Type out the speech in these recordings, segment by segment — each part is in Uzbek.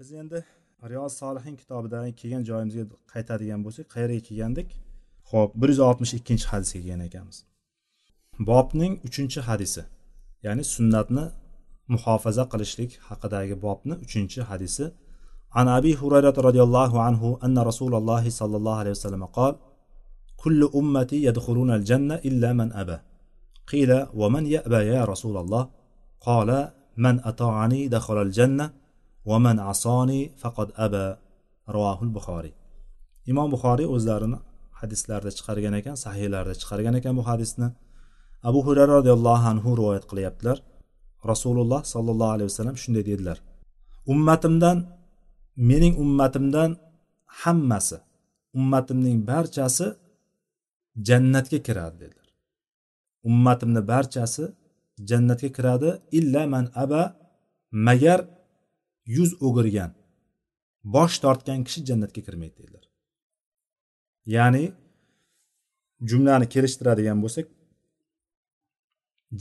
biz endi riyoz solihin kitobidan kelgan joyimizga qaytadigan bo'lsak qayerga kelgandik ho'p bir yuz oltmish ikkinchi hadisga kelgan ekanmiz bobning uchinchi hadisi ya'ni sunnatni muhofaza qilishlik haqidagi bobni uchinchi hadisi an abi hurayrat roziyallohu anhu anna rasululloh sollallohu alayhi vasallam qol كل أمتي يدخلون الجنة إلا من أبى قيل ومن يأبى يا رسول الله قال من أطاعني دخل الجنة vaman asoni faqat aba ravohul buxoriy imom buxoriy o'zlarini hadislarida chiqargan ekan sahiylarda chiqargan ekan bu hadisni. Abu hurara roziyallohu anhu rivoyat qilyaptilar. Rasululloh sollallohu alayhi vasallam shunday dedilar. Ummatimdan mening ummatimdan hammasi ummatimning barchasi jannatga kiradi dedilar. Ummatimni barchasi jannatga kiradi. Illa man aba magar yuz o'girgan bosh tortgan kishi jannatga kirmaydi dedilar. Ya'ni jumlani kelishtiradigan bo'lsak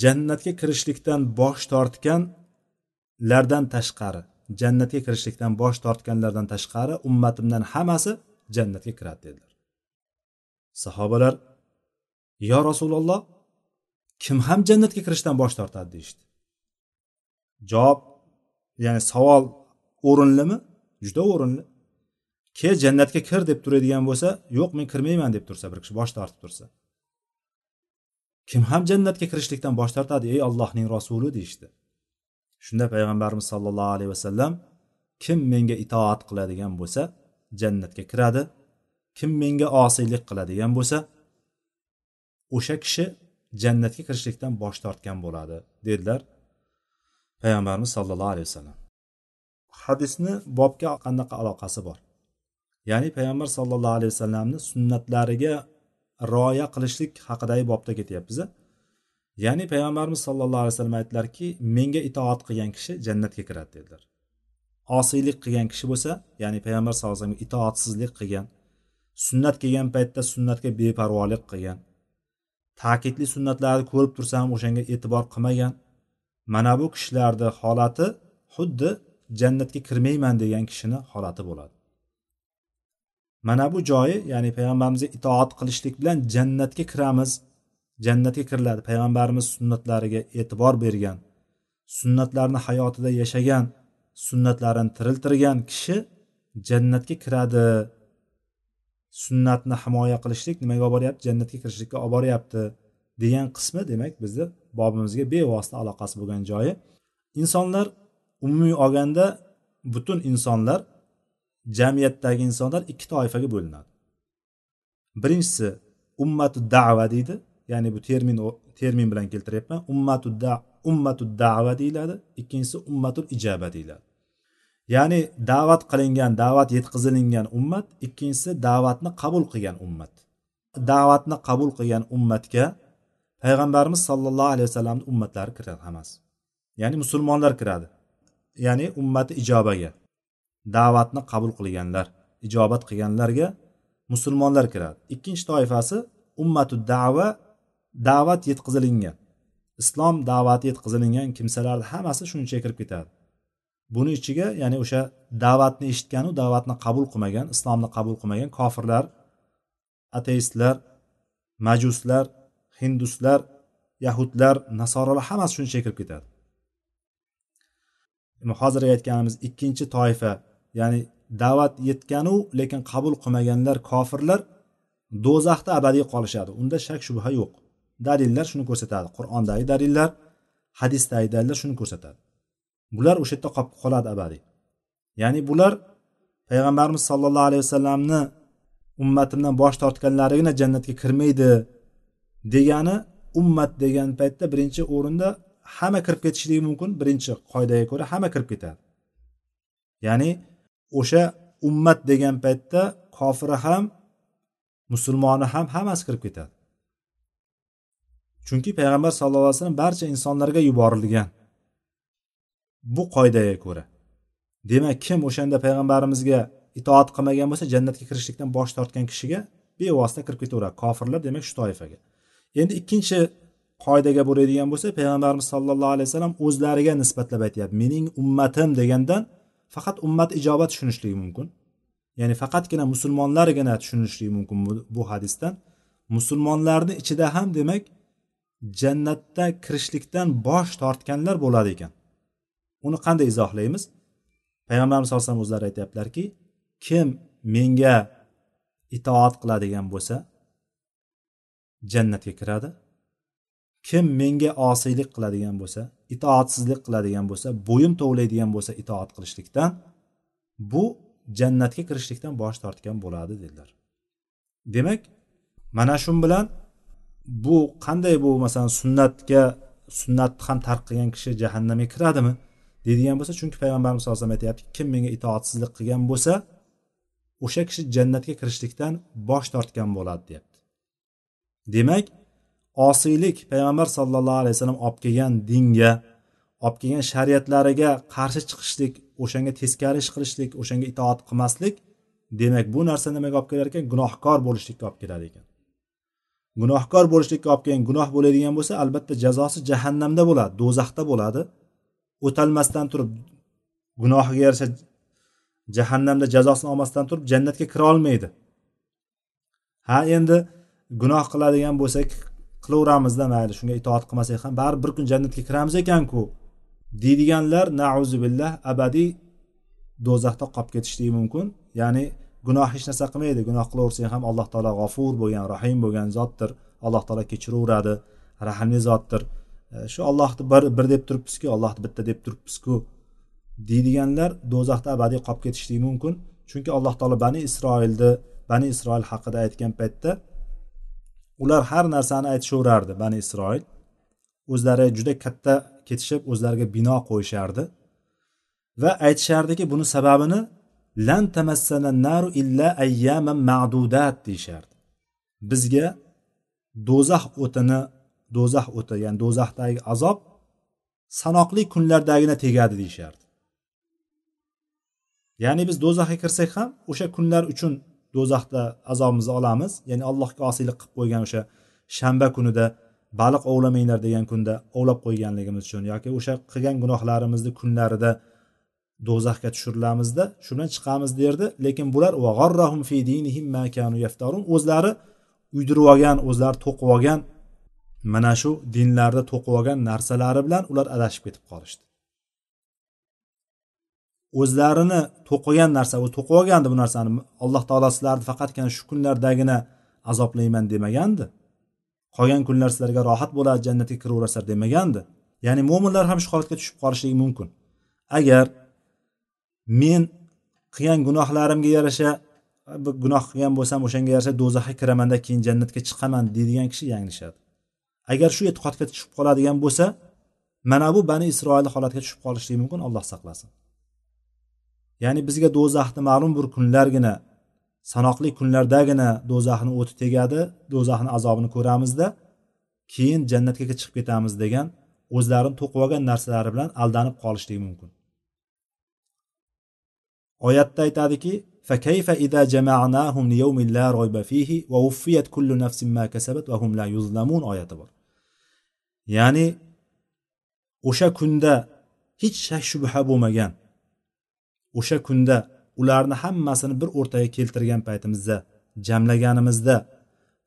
jannatga kirishlikdan bosh tortganlardan tashqari jannatga kirishlikdan bosh tortganlardan tashqari ummatimdan hammasi jannatga kiradi dedilar. Sahobalar yo rasululloh kim ham jannatga kirishdan bosh tortadi? deyishdi. Javob ya'ni savol o'rinlimi? Juda o'rinli. Ke jannatga kir deb turadigan bo'lsa yo'q men kirmayman deb tursa bir kishi bosh tortib tursa. Kim ham jannatga kirishlikdan bosh tortadi? Ey allohning rasuli deyishdi. Shunda payg'ambarimiz sollallohu alayhi vasallam kim menga itoat qiladigan bo'lsa jannatga kiradi. Kim menga osiylik qiladigan bo'lsa o'sha kishi jannatga kirishlikdan bosh tortgan bo'ladi dedilar payg'ambarimiz sollallohu alayhi vasallam. Hadisni bobga qanaqa aloqasi bor? Ya'ni payg'ambar sollallohu alayhi vasallamni sunnatlariga rioya qilishlik haqidagi bobda ketyapmiz ya'ni payg'ambarimiz sallallohu alayhi vasallam aytdilarki menga itoat qilgan kishi jannatga kiradi dedilar. Osiylik qilgan kishi bo'lsa ya'ni payg'ambar sallallohu alayhi vasallamga itoatsizlik qilgan sunnat kelgan paytda sunnatga beparvolik qilgan ta'kidli sunnatlarni ko'rib tursa ham o'shanga e'tibor qilmagan. Mana bu kishilarni holati xuddi jannatga kirmayman degan kishini holati bo'ladi. Mana bu joyi ya'ni payg'ambarimizga itoat qilishlik bilan jannatga kiramiz jannatga kiriladi. Payg'ambarimiz sunnatlariga e'tibor bergan sunnatlarni hayotida yashagan sunnatlarini tiriltirgan kishi jannatga kiradi. Sunnatni himoya qilishlik nimaga olib boryapti? Jannatga kirishlikka olib boryapti degan qismi demak bizni bobimizga bevosita aloqasi bo'lgan joyi. Insonlar umumiy olganda butun insonlar jamiyatdagi insonlar ikki toifaga bo'linadi. Birinchisi ummatu dava deydi. Ya'ni bu termin termin bilan keltiryapman. Ummatu da ummatu dava deyiladi. Ikkinchisi ummatul ijaba deyiladi. Ya'ni da'vat qilingan da'vat yetkazilingan ummat ikkinchisi da'vatni qabul qilgan ummat. Da'vatni qabul qilgan ummatga payg'ambarimiz sollallohu alayhi vasallamni ummatlari kiradi hammasi. Ya'ni musulmonlar kiradi. Ya'ni ummati ijobaga da'vatni qabul qilganlar ijobat qilganlarga musulmonlar kiradi. Ikkinchi toifasi ummatu dava da'vat yetkazilingan islom da'vati yetkazilingan kimsalarni hammasi shuni ichiga kirib ketadi. Buni ichiga ya'ni o'sha da'vatni eshitganu da'vatni qabul qilmagan islomni qabul qilmagan kofirlar ateistlar majuslar hinduslar yahudlar nasoralar hammasi shuni ichiga kirib ketadi. Hozir aytganimiz ikkinchi toifa ya'ni da'vat yetganu lekin qabul qilmaganlar kofirlar do'zaxda abadiy qolishadi. Unda shak shubha yo'q. Dalillar shuni ko'rsatadi. Qur'ondagi dalillar hadisdagi dalillar shuni ko'rsatadi. Bular o'sha yerda qolib qoladi abadiy. Ya'ni bular payg'ambarimiz sollallohu alayhi vasallamni ummatimdan bosh tortganlarigina jannatga kirmaydi degani ummat degan paytda birinchi o'rinda hamma kirib ketishligi mumkin. Birinchi qoidaga ko'ra hamma kirib ketadi. Ya'ni o'sha ummat degan paytda kofiri ham musulmoni ham hammasi kirib ketadi. Chunki payg'ambar sallallohu alayhi vasallam barcha insonlarga yuborilgan bu qoidaga ko'ra. Demak kim o'shanda payg'ambarimizga itoat qilmagan bo'lsa jannatga kirishlikdan bosh tortgan kishiga bevosita kirib ketaveradi. Kofirlar demak shu toifaga. Endi ikkinchi qoidaga boradigan bo'lsa payg'ambarimiz sollallohu alayhi vasallam o'zlariga nisbatlab aytyapti. Mening ummatim degandan faqat ummat ijobat tushunishligi mumkin. Ya'ni faqatgina musulmonlargina tushunishligi mumkin bu, bu hadisdan. Musulmonlarni ichida ham demak jannatda kirishlikdan bosh tortganlar bo'ladi ekan. Uni qanday izohlaymiz? Payg'ambarimiz sallallohu alayhi vasallam o'zlari aytyaptilarki kim menga itoat qiladigan bo'lsa jannatga kiradi. Kim menga osiylik qiladigan bo'lsa itoatsizlik qiladigan bo'lsa bo'yin tovlaydigan bo'lsa itoat qilishlikdan bu jannatga kirishlikdan bosh tortgan bo'ladi dedilar. Demak mana shu bilan bu qanday bu masalan sunnatga sunnatni ham tark qilgan kishi jahannamga kiradimi deydigan bo'lsa chunki payg'ambarimiz sallallohu alayhi vasallam aytyapti kim menga itoatsizlik qilgan bo'lsa o'sha kishi jannatga kirishlikdan bosh tortgan bo'ladi deyapti. Demak osiylik payg'ambar sallallohu alayhi vasallam olib kelgan dinga olib kelgan shariatlariga qarshi chiqishlik o'shanga teskari ish qilishlik o'shanga itoat qilmaslik demak bu narsa nimaga olib kelar ekan? Gunohkor bo'lishlikka olib keladi ekan. Gunohkor bo'lishlikka olib kelgan gunoh bo'ladigan bo'lsa albatta jazosi jahannamda bo'ladi do'zaxda bo'ladi. O'talmasdan turib gunohiga yarasha jahannamda jazosini olmasdan turib jannatga kira olmaydi. Ha endi gunoh qiladigan bo'lsak qilaveramizda mayli shunga itoat qilmasak ham baribir bir kun jannatga kiramiz ekanku. Deydiganlar nauzubillah abadiy do'zaxda qolib ketishligi mumkin. Ya'ni gunoh hech narsa qilmaydi. Gunoh qilaversang ham alloh taolo g'ofur bo'lgan rahim bo'lgan zotdir. Alloh taolo kechiraveradi rahmli zotdir. E, shu ollohni bir bir deb turibmizku ollohni bitta deb turibmizku deydiganlar do'zaxda abadiy qolib ketishligi mumkin. Chunki alloh taolo bani isroilni bani isroil haqida aytgan paytda ular har narsani aytishaverardi. Bani isroil o'zlari juda katta ketishib o'zlariga bino qo'yishardi va aytishardiki buni sababini lan tamassana naru illa ayyaman ma'dudat deyishardi. Bizga do'zax o'tini do'zax o'ti ya'ni do'zaxdagi azob sanoqli kunlardagina tegadi deyishardi. Ya'ni biz do'zaxga kirsak ham o'sha kunlar uchun do'zaxda azobimizni olamiz. Ya'ni allohga osiylik qilib qo'ygan o'sha shanba kunida baliq ovlamanglar degan kunda ovlab qo'yganligimiz uchun yoki o'sha qilgan gunohlarimizni kunlarida do'zaxga tushirilamizda shu bilan chiqamiz derdi. Lekin bular o'zlari uydirib olgan o'zlari to'qib olgan mana shu dinlarda to'qib olgan narsalari bilan ular adashib ketib qolishdi. O'zlarini to'qigan narsa u to'qib olgandi bu narsani. Alloh taolo sizlarni faqatgina shu kunlardagina azoblayman demagandi. Qolgan kunlar sizlarga rohat bo'ladi jannatga kiraverasizlar demagandi. Ya'ni mo'minlar ham shu holatga tushib qolishligi mumkin. Agar men qilgan gunohlarimga yarasha bir gunoh qilgan bo'lsam o'shanga yarasha do'zaxga kiramanda keyin jannatga chiqaman deydigan kishi yanglishadi. Agar shu e'tiqodga tushib qoladigan bo'lsa mana bu bani isroil holatiga tushib qolishligi mumkin alloh saqlasin. ya'ni bizga do'zaxni ma'lum bir kunlargina sanoqli kunlardagina do'zaxni o'ti tegadi do'zaxni azobini ko'ramizda keyin jannatga chiqib ketamiz degan o'zlarini to'qib olgan narsalari bilan aldanib qolishligi mumkin oyatda aytadiki فكيف إذا جمعناهم ليوم لا ريب فيه ووفيت كل نفس ما كسبت وهم لا يظلمون oyati bor ya'ni o'sha kunda hech shak shubha bo'lmagan o'sha kunda ularni hammasini bir o'rtaga keltirgan paytimizda jamlaganimizda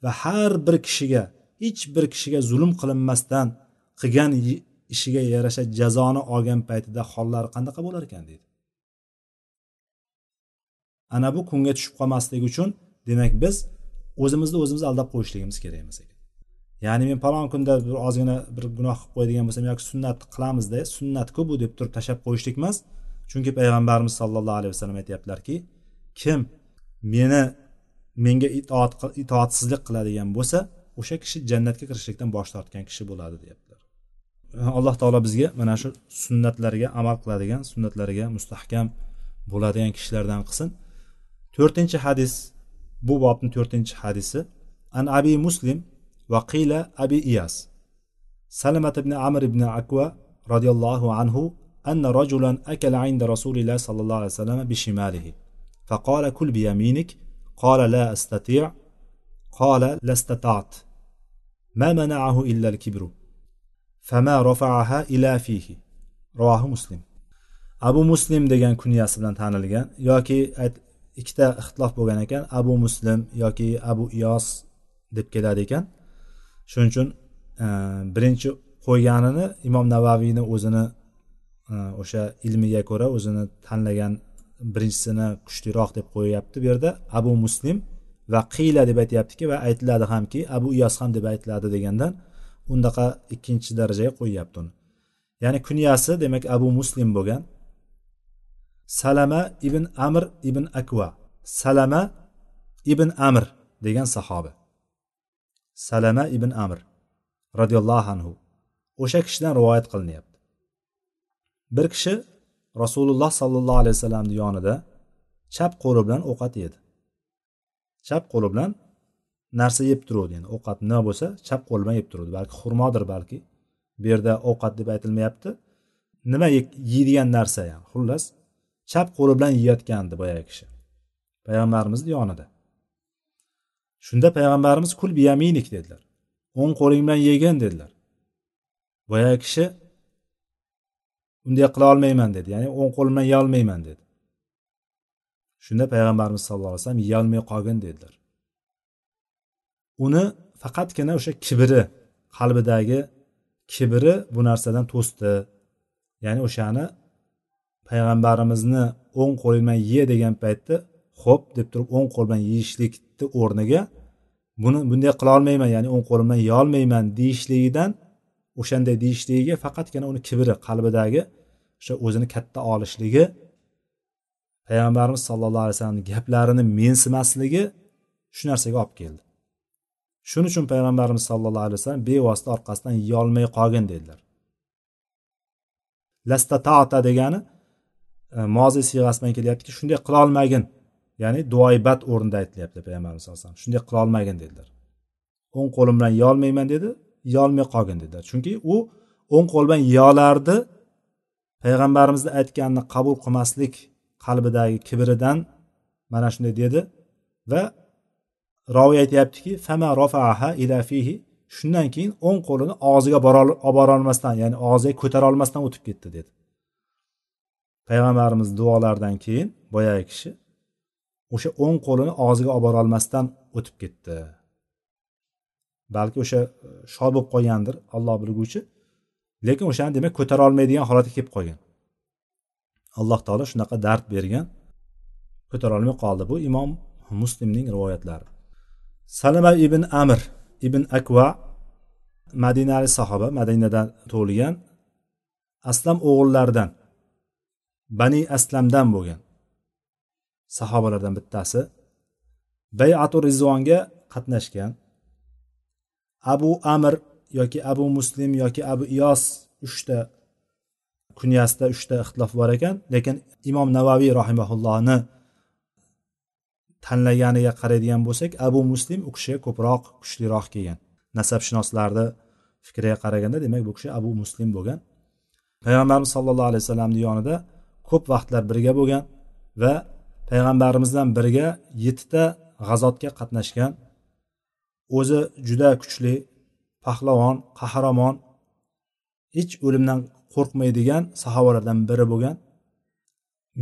va har bir kishiga hech bir kishiga zulm qilinmasdan qilgan ishiga yarasha jazoni olgan paytida hollari qanaqa bo'lar ekan deydi. Ana bu kunga tushib qolmaslik uchun demak biz o'zimizni o'zimiz aldab qo'yishligimiz kerak emas ekan. Ya'ni men palon kunda bir ozgina bir gunoh qilib qo'yadigan bo'lsam yoki sunnatni qilamizda sunnatku bu deb turib tashlab qo'yishlik emas chunki payg'ambarimiz sollallohu alayhi vasallam aytyaptilarki kim meni menga itoat itoatsizlik qiladigan bo'lsa o'sha kishi jannatga kirishlikdan bosh tortgan kishi bo'ladi deyaptilar. Alloh taolo bizga mana shu sunnatlarga amal qiladigan sunnatlariga mustahkam bo'ladigan kishilardan qilsin. To'rtinchi hadis bu bobni to'rtinchi hadisi. An abi muslim va qila abi iyas. Salamat ibn amr ibn akva roziyallohu anhu أن رجلا أكل عند رسول الله صلى الله عليه وسلم بشماله فقال كل بيمينك قال لا أستطيع قال لا استطعت ما منعه إلا الكبر فما رفعها إلى فيه رواه مسلم abu muslim degan kunyasi bilan tanilgan yoki ikkita ixtilof bo'lgan ekan abu muslim yoki abu iyos deb keladi ekan shuning uchun e, birinchi qo'yganini imom navaviyni o'zini e, Э, o'sha ilmiga ko'ra o'zini tanlagan birinchisini kuchliroq deb qo'yyapti bu yerda. Abu muslim va qiyla deb aytyaptiki va aytiladi hamki abu iyos ham deb aytiladi degandan undaqa ikkinchi darajaga qo'yyapti uni. Ya'ni kunyasi demak abu muslim bo'lgan. Salama ibn amr ibn akva salama ibn amr degan sahoba. Salama ibn amr roziyallohu anhu. O'sha kishidan rivoyat qilinyapti. Bir kishi rasululloh sollallohu alayhi vasallamni yonida chap qo'li bilan ovqat yedi. Chap qo'li bilan narsa yeb turuvdi yani ovqat nima bo'lsa chap qo'li bilan yeb turuvdi. Balki xurmodir balki bu yerda ovqat deb aytilmayapti. Nima yeydigan narsa yani xullas chap qo'li bilan yeyotgandi boyagi kishi. Payg'ambarimizni yonida. Shunda payg'ambarimiz kul biyaminik dedilar. O'ng qo'ling bilan yegin dedilar. Boyagi kishi unday qila olmayman dedi. Ya'ni o'ng qo'lim bilan yeyolmayman dedi. Shunda payg'ambarimiz sallallohu alayhi vasallam yeyolmay qolgin dedilar. Uni faqatgina o'sha kibri qalbidagi kibri bu narsadan to'sdi. Ya'ni o'shani payg'ambarimizni o'ng qo'li bilan ye degan paytda ho'p deb turib o'ng qo'l bilan yeyishlikni o'rniga buni bunday qila olmayman ya'ni o'ng qo'lim bilan yeyolmayman deyishligidan o'shanday deyishligiga faqatgina uni kibri qalbidagi o'sha o'zini katta olishligi payg'ambarimiz sallallohu alayhi vasallamni gaplarini mensimasligi shu narsaga olib keldi. Shuning uchun payg'ambarimiz sallallohu alayhi vasallam bevosita orqasidan yeyolmay qolgin dedilar. Lastatata degani mozi moziy siyg'asi bilan kelyaptiki shunday qilolmagin ya'ni duoibat o'rnida aytilyapti payg'ambarimiz sallallohu alayhi vasallam. Shunday qilolmagin dedilar. O'ng qo'lim bilan yeyolmayman dedi. Yeyolmay qolgin dedilar chunki u o'ng qo'l bilan yeyolardi payg'ambarimizni aytganini qabul qilmaslik qalbidagi kibridan mana shunday dedi va roviy aytyaptiki fama rofaaha ila fihi. Shundan keyin o'ng qo'lini og'ziga olib borolmasdan ya'ni og'ziga ko'tara olmasdan o'tib ketdi dedi. Payg'ambarimiz duolaridan keyin boyagi kishi o'sha o'ng qo'lini og'ziga olib borolmasdan o'tib ketdi. Balki o'sha e, shod bo'lib qolgandir olloh bilguvchi. Lekin o'shani demak ko'tara olmaydigan holatga kelib qolgan. Alloh taolo shunaqa dard bergan ko'tarolmay qoldi bu imom muslimning rivoyatlari. Salama ibn amir ibn akva madinalik sahoba madinadan tug'ilgan aslam o'g'illaridan bani aslamdan bo'lgan sahobalardan bittasi. Bayatu rizvonga qatnashgan. Abu amir yoki abu muslim yoki abu iyos uchta kunyasida uchta ixtilof bor ekan. Lekin imom navaviy rahimaullohni tanlaganiga qaraydigan bo'lsak abu muslim u kishiga ko'proq kuchliroq kelgan. Nasabshunoslarni fikriga qaraganda demak bu kishi abu muslim bo'lgan. Payg'ambarimiz sollallohu alayhi vasallamni yonida ko'p vaqtlar birga bo'lgan va payg'ambarimizdan birga yettita g'azotga qatnashgan o'zi juda kuchli pahlavon qahramon hech o'limdan qo'rqmaydigan sahobalardan biri bo'lgan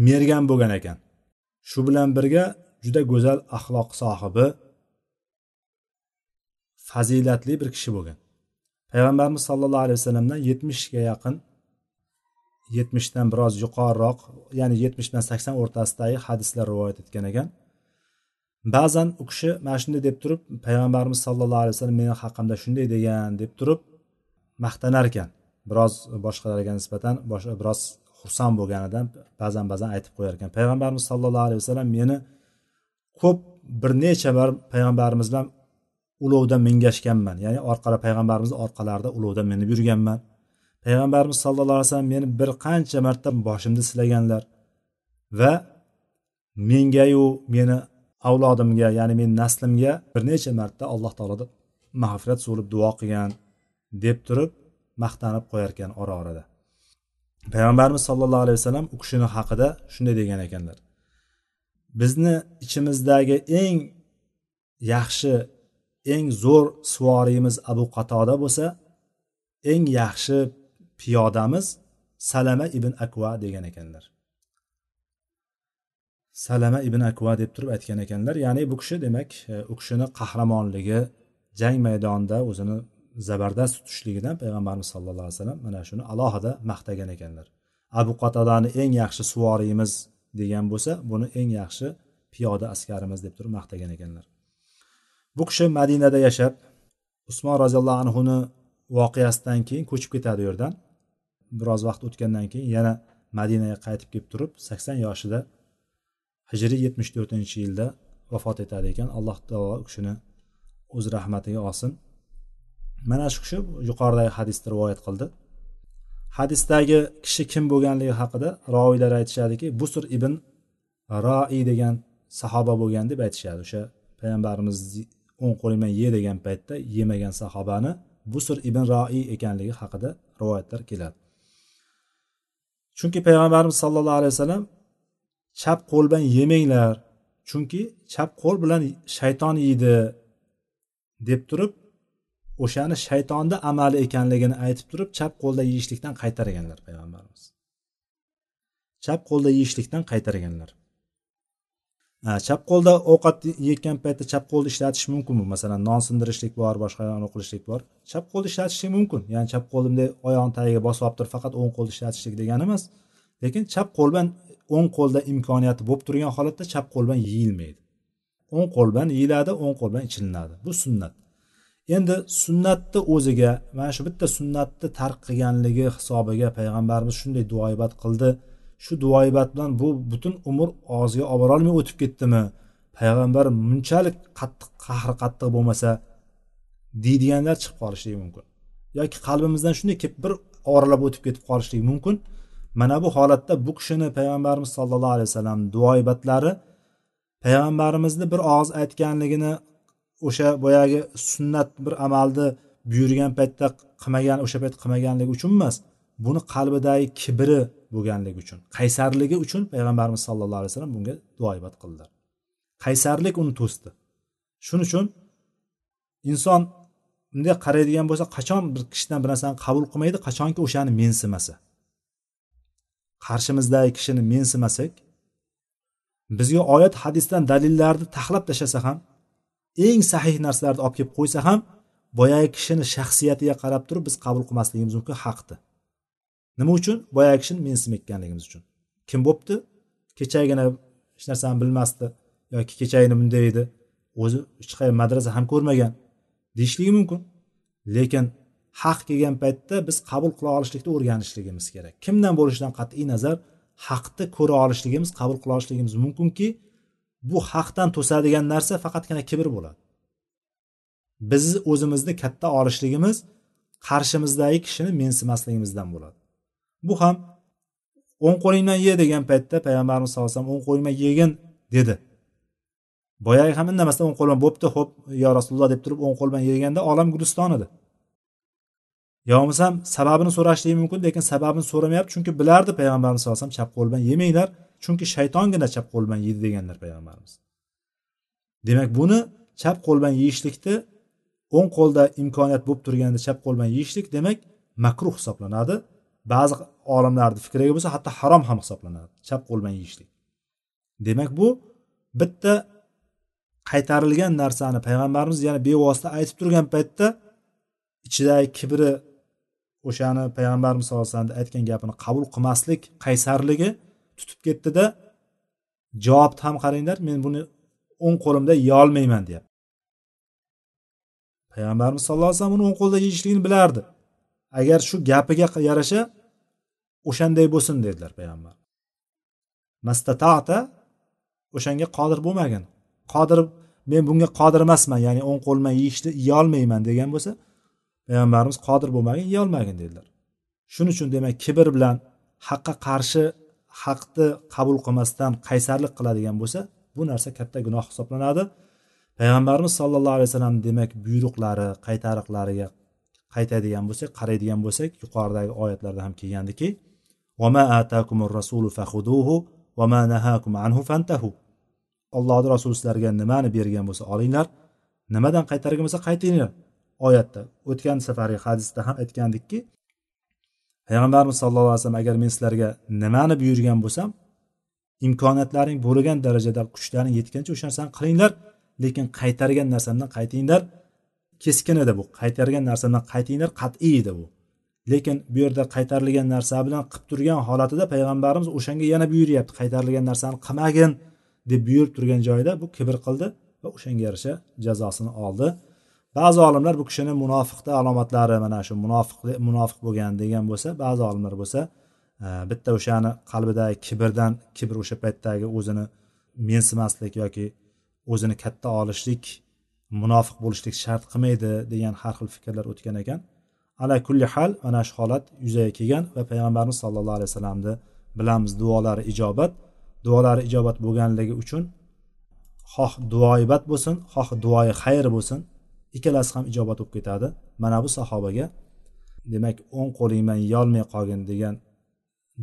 mergan bo'lgan ekan. Shu bilan birga juda go'zal axloq sohibi fazilatli bir kishi bo'lgan. Payg'ambarimiz sollallohu alayhi vasallamdan yetmishga yaqin yetmishdan biroz yuqoriroq ya'ni yetmish bilan sakson o'rtasidagi hadislar rivoyat etgan ekan. Ba'zan u kishi mana shunday deb turib payg'ambarimiz sallallohu alayhi vasallam meni haqimda shunday degan deb turib maqtanar ekan biroz boshqalarga nisbatan biroz xursand bo'lganidan ba'zan ba'zan aytib qo'yar ekan payg'ambarimiz sallallohu alayhi vasallam meni ko'p bir necha bor payg'ambarimiz bilan ulovda mingashganman ya'ni orqada payg'ambarimizni orqalarida ulovda minib yurganman. Payg'ambarimiz sallallohu alayhi vasallam meni bir qancha marta boshimni silaganlar va mengayu meni avlodimga ya'ni meni naslimga bir necha marta alloh taolodan mag'firat so'rab duo qilgan deb turib maqtanib qo'yar ekan ora orada. Payg'ambarimiz sollallohu alayhi vasallam u kishini haqida shunday degan ekanlar. Bizni ichimizdagi eng yaxshi eng zo'r suvoriyimiz abu qatoda bo'lsa eng yaxshi piyodamiz salama ibn akva degan ekanlar. Salama ibn akva deb turib aytgan ekanlar. Ya'ni bu kishi demak e, u kishini qahramonligi jang maydonida o'zini zabardast tutishligidan payg'ambarimiz sallallohu alayhi vasallam mana shuni alohida maqtagan ekanlar. Abu qatodani eng yaxshi suvoriymiz degan bo'lsa buni eng yaxshi piyoda askarimiz deb turib maqtagan ekanlar. Bu kishi madinada yashab usmon roziyallohu anhuni voqeasidan keyin ko'chib ketadi u yerdan. Biroz vaqt o'tgandan keyin yana madinaga qaytib kelib turib sakson yoshida hijriy yetmish to'rtinchi yilda vafot etadi ekan. Alloh taolo u kishini o'z rahmatiga olsin. Mana shu kishi yuqoridagi hadisda rivoyat qildi. Hadisdagi kishi kim bo'lganligi haqida roviylar aytishadiki busr ibn roi degan sahoba bo'lgan deb aytishadi. O'sha payg'ambarimiz o'ng qo'ling ye degan paytda yemagan sahobani busr ibn roi ekanligi haqida rivoyatlar keladi. Chunki payg'ambarimiz sollallohu alayhi vasallam chap qo'l bilan yemanglar chunki chap qo'l bilan shayton yeydi deb turib o'shani shaytonni amali ekanligini aytib turib chap qo'lda yeyishlikdan qaytarganlar payg'ambarimiz. Chap qo'lda yeyishlikdan qaytarganlar chap qo'lda ovqat yeyotgan paytda chap qo'lni ishlatish mumkinmi? Masalan non sindirishlik bor boshqa qilishlik bor. Chap qo'lni ishlatishlik mumkin. Ya'ni chap qo'l bunday oyog'ini tagiga bosib olib turib faqat o'ng qo'lni ishlatishlik degani emas lekin chap qo'l bilan o'ng qo'lda imkoniyati bo'lib turgan holatda chap qo'l bilan yeyilmaydi. O'ng qo'l bilan yeyiladi o'ng qo'l bilan ichilinadi. Bu sunnat. Endi sunnatni o'ziga mana shu bitta sunnatni tark qilganligi hisobiga payg'ambarimiz shunday duoibat qildi. Shu duoibat bilan bu butun umr og'ziga olib borolmay o'tib ketdimi? Payg'ambar bunchalik qattiq qahri qattiq bo'lmasa deydiganlar chiqib qolishligi mumkin. Yoki qalbimizdan shunday kelib bir oralab o'tib ketib qolishligi mumkin. Mana bu holatda bu kishini payg'ambarimiz sollallohu alayhi vasallam duoibatlari payg'ambarimizni bir og'iz aytganligini o'sha boyagi sunnat bir amalni buyurgan paytda qilmagan o'sha payt qilmaganligi uchun emas buni qalbidagi kibri bo'lganligi uchun qaysarligi uchun payg'ambarimiz sallallohu alayhi vasallam bunga duoibat qildilar qaysarlik uni to'sdi. Shuning uchun inson bunday qaraydigan bo'lsa qachon bir kishidan bir narsani qabul qilmaydi qachonki o'shani mensimasa qarshimizdagi kishini mensimasak bizga oyat hadisdan dalillarni taxlab tashlasa ham eng sahih narsalarni olib kelib qo'ysa ham boyagi kishini shaxsiyatiga qarab turib biz qabul qilmasligimiz mumkin haqni nima uchun? Boyagi kishini mensimayotganligimiz uchun. Kim bo'pti? Kechagina hech narsani bilmasdi yoki kechagina bunday edi. O'zi hech qayerda madrasa ham ko'rmagan. Deyishligi mumkin. Lekin haq kelgan paytda biz qabul qila olishlikni o'rganishligimiz kerak. Kimdan bo'lishidan qat'iy nazar haqni ko'ra olishligimiz qabul qila olishligimiz mumkinki bu haqdan to'sadigan narsa faqatgina kibr bo'ladi. Biz o'zimizni katta olishligimiz qarshimizdagi kishini mensimasligimizdan bo'ladi. Bu ham o'ng qo'lingdan ye degan paytda payg'ambarimiz sallallohu alayhi vasallam o'ng qo'lingdan yegin dedi. Boyagi ham indamasdan o'ng qo'l bilan bo'pti ho'p yo rasululloh deb turib o'ng qo'l bilan yeganda olam guliston edi. Yo bo'lmasam sababini so'rashligi mumkin lekin sababini so'ramayapti chunki bilardi payg'ambarimiz sallallohu alayhi vasallam chap qo'l bilan yemanglar chunki shaytongina chap qo'l bilan yeydi deganlar payg'ambarimiz. Demak buni chap qo'l bilan yeyishlikni o'ng qo'lda imkoniyat bo'lib turganda chap qo'l bilan yeyishlik demak makruh hisoblanadi. Ba'zi olimlarni fikriga bo'lsa hatto harom ham hisoblanadi chap qo'l bilan yeyishlik. Demak bu bitta qaytarilgan narsani payg'ambarimiz yana bevosita aytib turgan paytda ichidagi kibri o'shani payg'ambarimiz sallallohu alayhi vasallam aytgan gapini qabul qilmaslik qaysarligi tutib ketdida javobni ham qaranglar men buni o'ng qo'limda yeyolmayman deyapti. Payg'ambarimiz sallallohu alayhi vasallam uni o'ng qo'lda yeyishligini bilardi. Agar shu gapiga yarasha o'shanday bo'lsin dedilar payg'ambar. Mastatata o'shanga qodir bo'lmagin. Qodir men bunga qodir emasman ya'ni o'ng qo'l bilan yeyishni yeyolmayman degan bo'lsa payg'ambarimiz qodir bo'lmagin yeyolmagin dedilar. Shuning uchun demak kibr bilan haqqa qarshi haqni qabul qilmasdan qaysarlik qiladigan bo'lsa bu narsa katta gunoh hisoblanadi. Payg'ambarimiz sollallohu alayhi vasallam demak buyruqlari qaytariqlariga qaytadigan bo'lsak qaraydigan bo'lsak yuqoridagi oyatlarda ham kelgandiki allohni rasuli sizlarga nimani bergan bo'lsa olinglar nimadan qaytargan bo'lsa qaytinglar. Oyatda o'tgan safargi hadisda ham aytgandikki payg'ambarimiz sallallohu alayhi vasallam agar men sizlarga nimani buyurgan bo'lsam imkoniyatlaring bo'lgan darajada kuchlaring yetgancha o'sha narsani qilinglar lekin qaytargan narsamdan qaytinglar. Keskin edi bu qaytargan narsamdan qaytinglar qat'iy edi bu. Lekin bu yerda qaytarilgan narsa bilan qilib turgan holatida payg'ambarimiz o'shanga yana buyuryapti qaytarilgan narsani qilmagin deb buyurib turgan joyida bu kibr qildi va o'shanga yarasha jazosini oldi. Ba'zi olimlar bu kishini munofiqni alomatlari mana shu munofiq munofiq bo'lgan degan bo'lsa ba'zi olimlar bo'lsa e, bitta o'shani qalbidagi kibrdan kibr o'sha paytdagi o'zini mensimaslik yoki o'zini katta olishlik munofiq bo'lishlik shart qilmaydi degan har xil fikrlar o'tgan ekan. Ala kulli hal mana shu holat yuzaga kelgan va payg'ambarimiz sollallohu alayhi vasallamni bilamiz duolari ijobat. Duolari ijobat bo'lganligi uchun xoh duoibat bo'lsin xoh duoyi xayr bo'lsin. Ikkalasi ham ijobat bo'lib ketadi. Mana bu sahobaga demak o'ng qo'lingman yeyolmay qolgin degan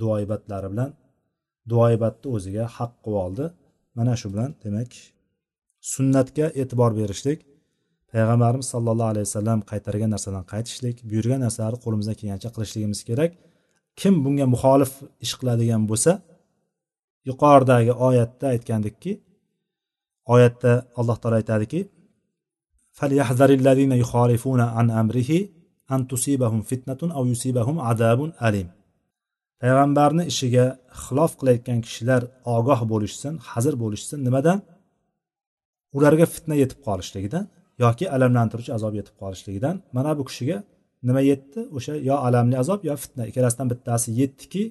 duoibatlari bilan duoibatni o'ziga haq qilib oldi. Mana shu bilan demak sunnatga e'tibor berishlik payg'ambarimiz sollallohu alayhi vasallam qaytargan narsadan qaytishlik buyurgan narsalarni qo'limizdan kelgancha qilishligimiz kerak. Kim bunga muxolif ish qiladigan bo'lsa yuqoridagi oyatda aytgandikki oyatda alloh taolo aytadiki payg'ambarni ishiga xilof qilayotgan kishilar ogoh bo'lishsin hazir bo'lishsin nimadan ularga fitna yetib qolishligidan yoki alamlantiruvchi azob yetib qolishligidan mana bu kishiga nima yetdi? O'sha yo alamli azob yo fitna. Ikkalasidan bittasi yetdiki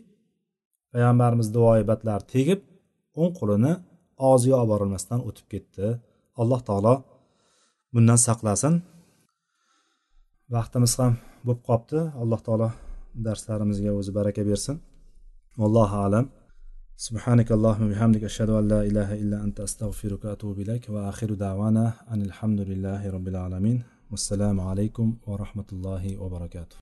payg'ambarimiz duoibatlari tegib o'ng qo'lini og'ziga olib borilmasdan o'tib ketdi. Alloh taolo bundan saqlasin vaqtimiz ham bo'lib qolibdi alloh taolo darslarimizga o'zi baraka bersin allohu alam سبحانك اللهم وبحمدك أشهد أن لا إله إلا أنت أستغفرك وأتوب إليك وآخر دعوانا أن الحمد لله رب العالمين والسلام عليكم ورحمة الله وبركاته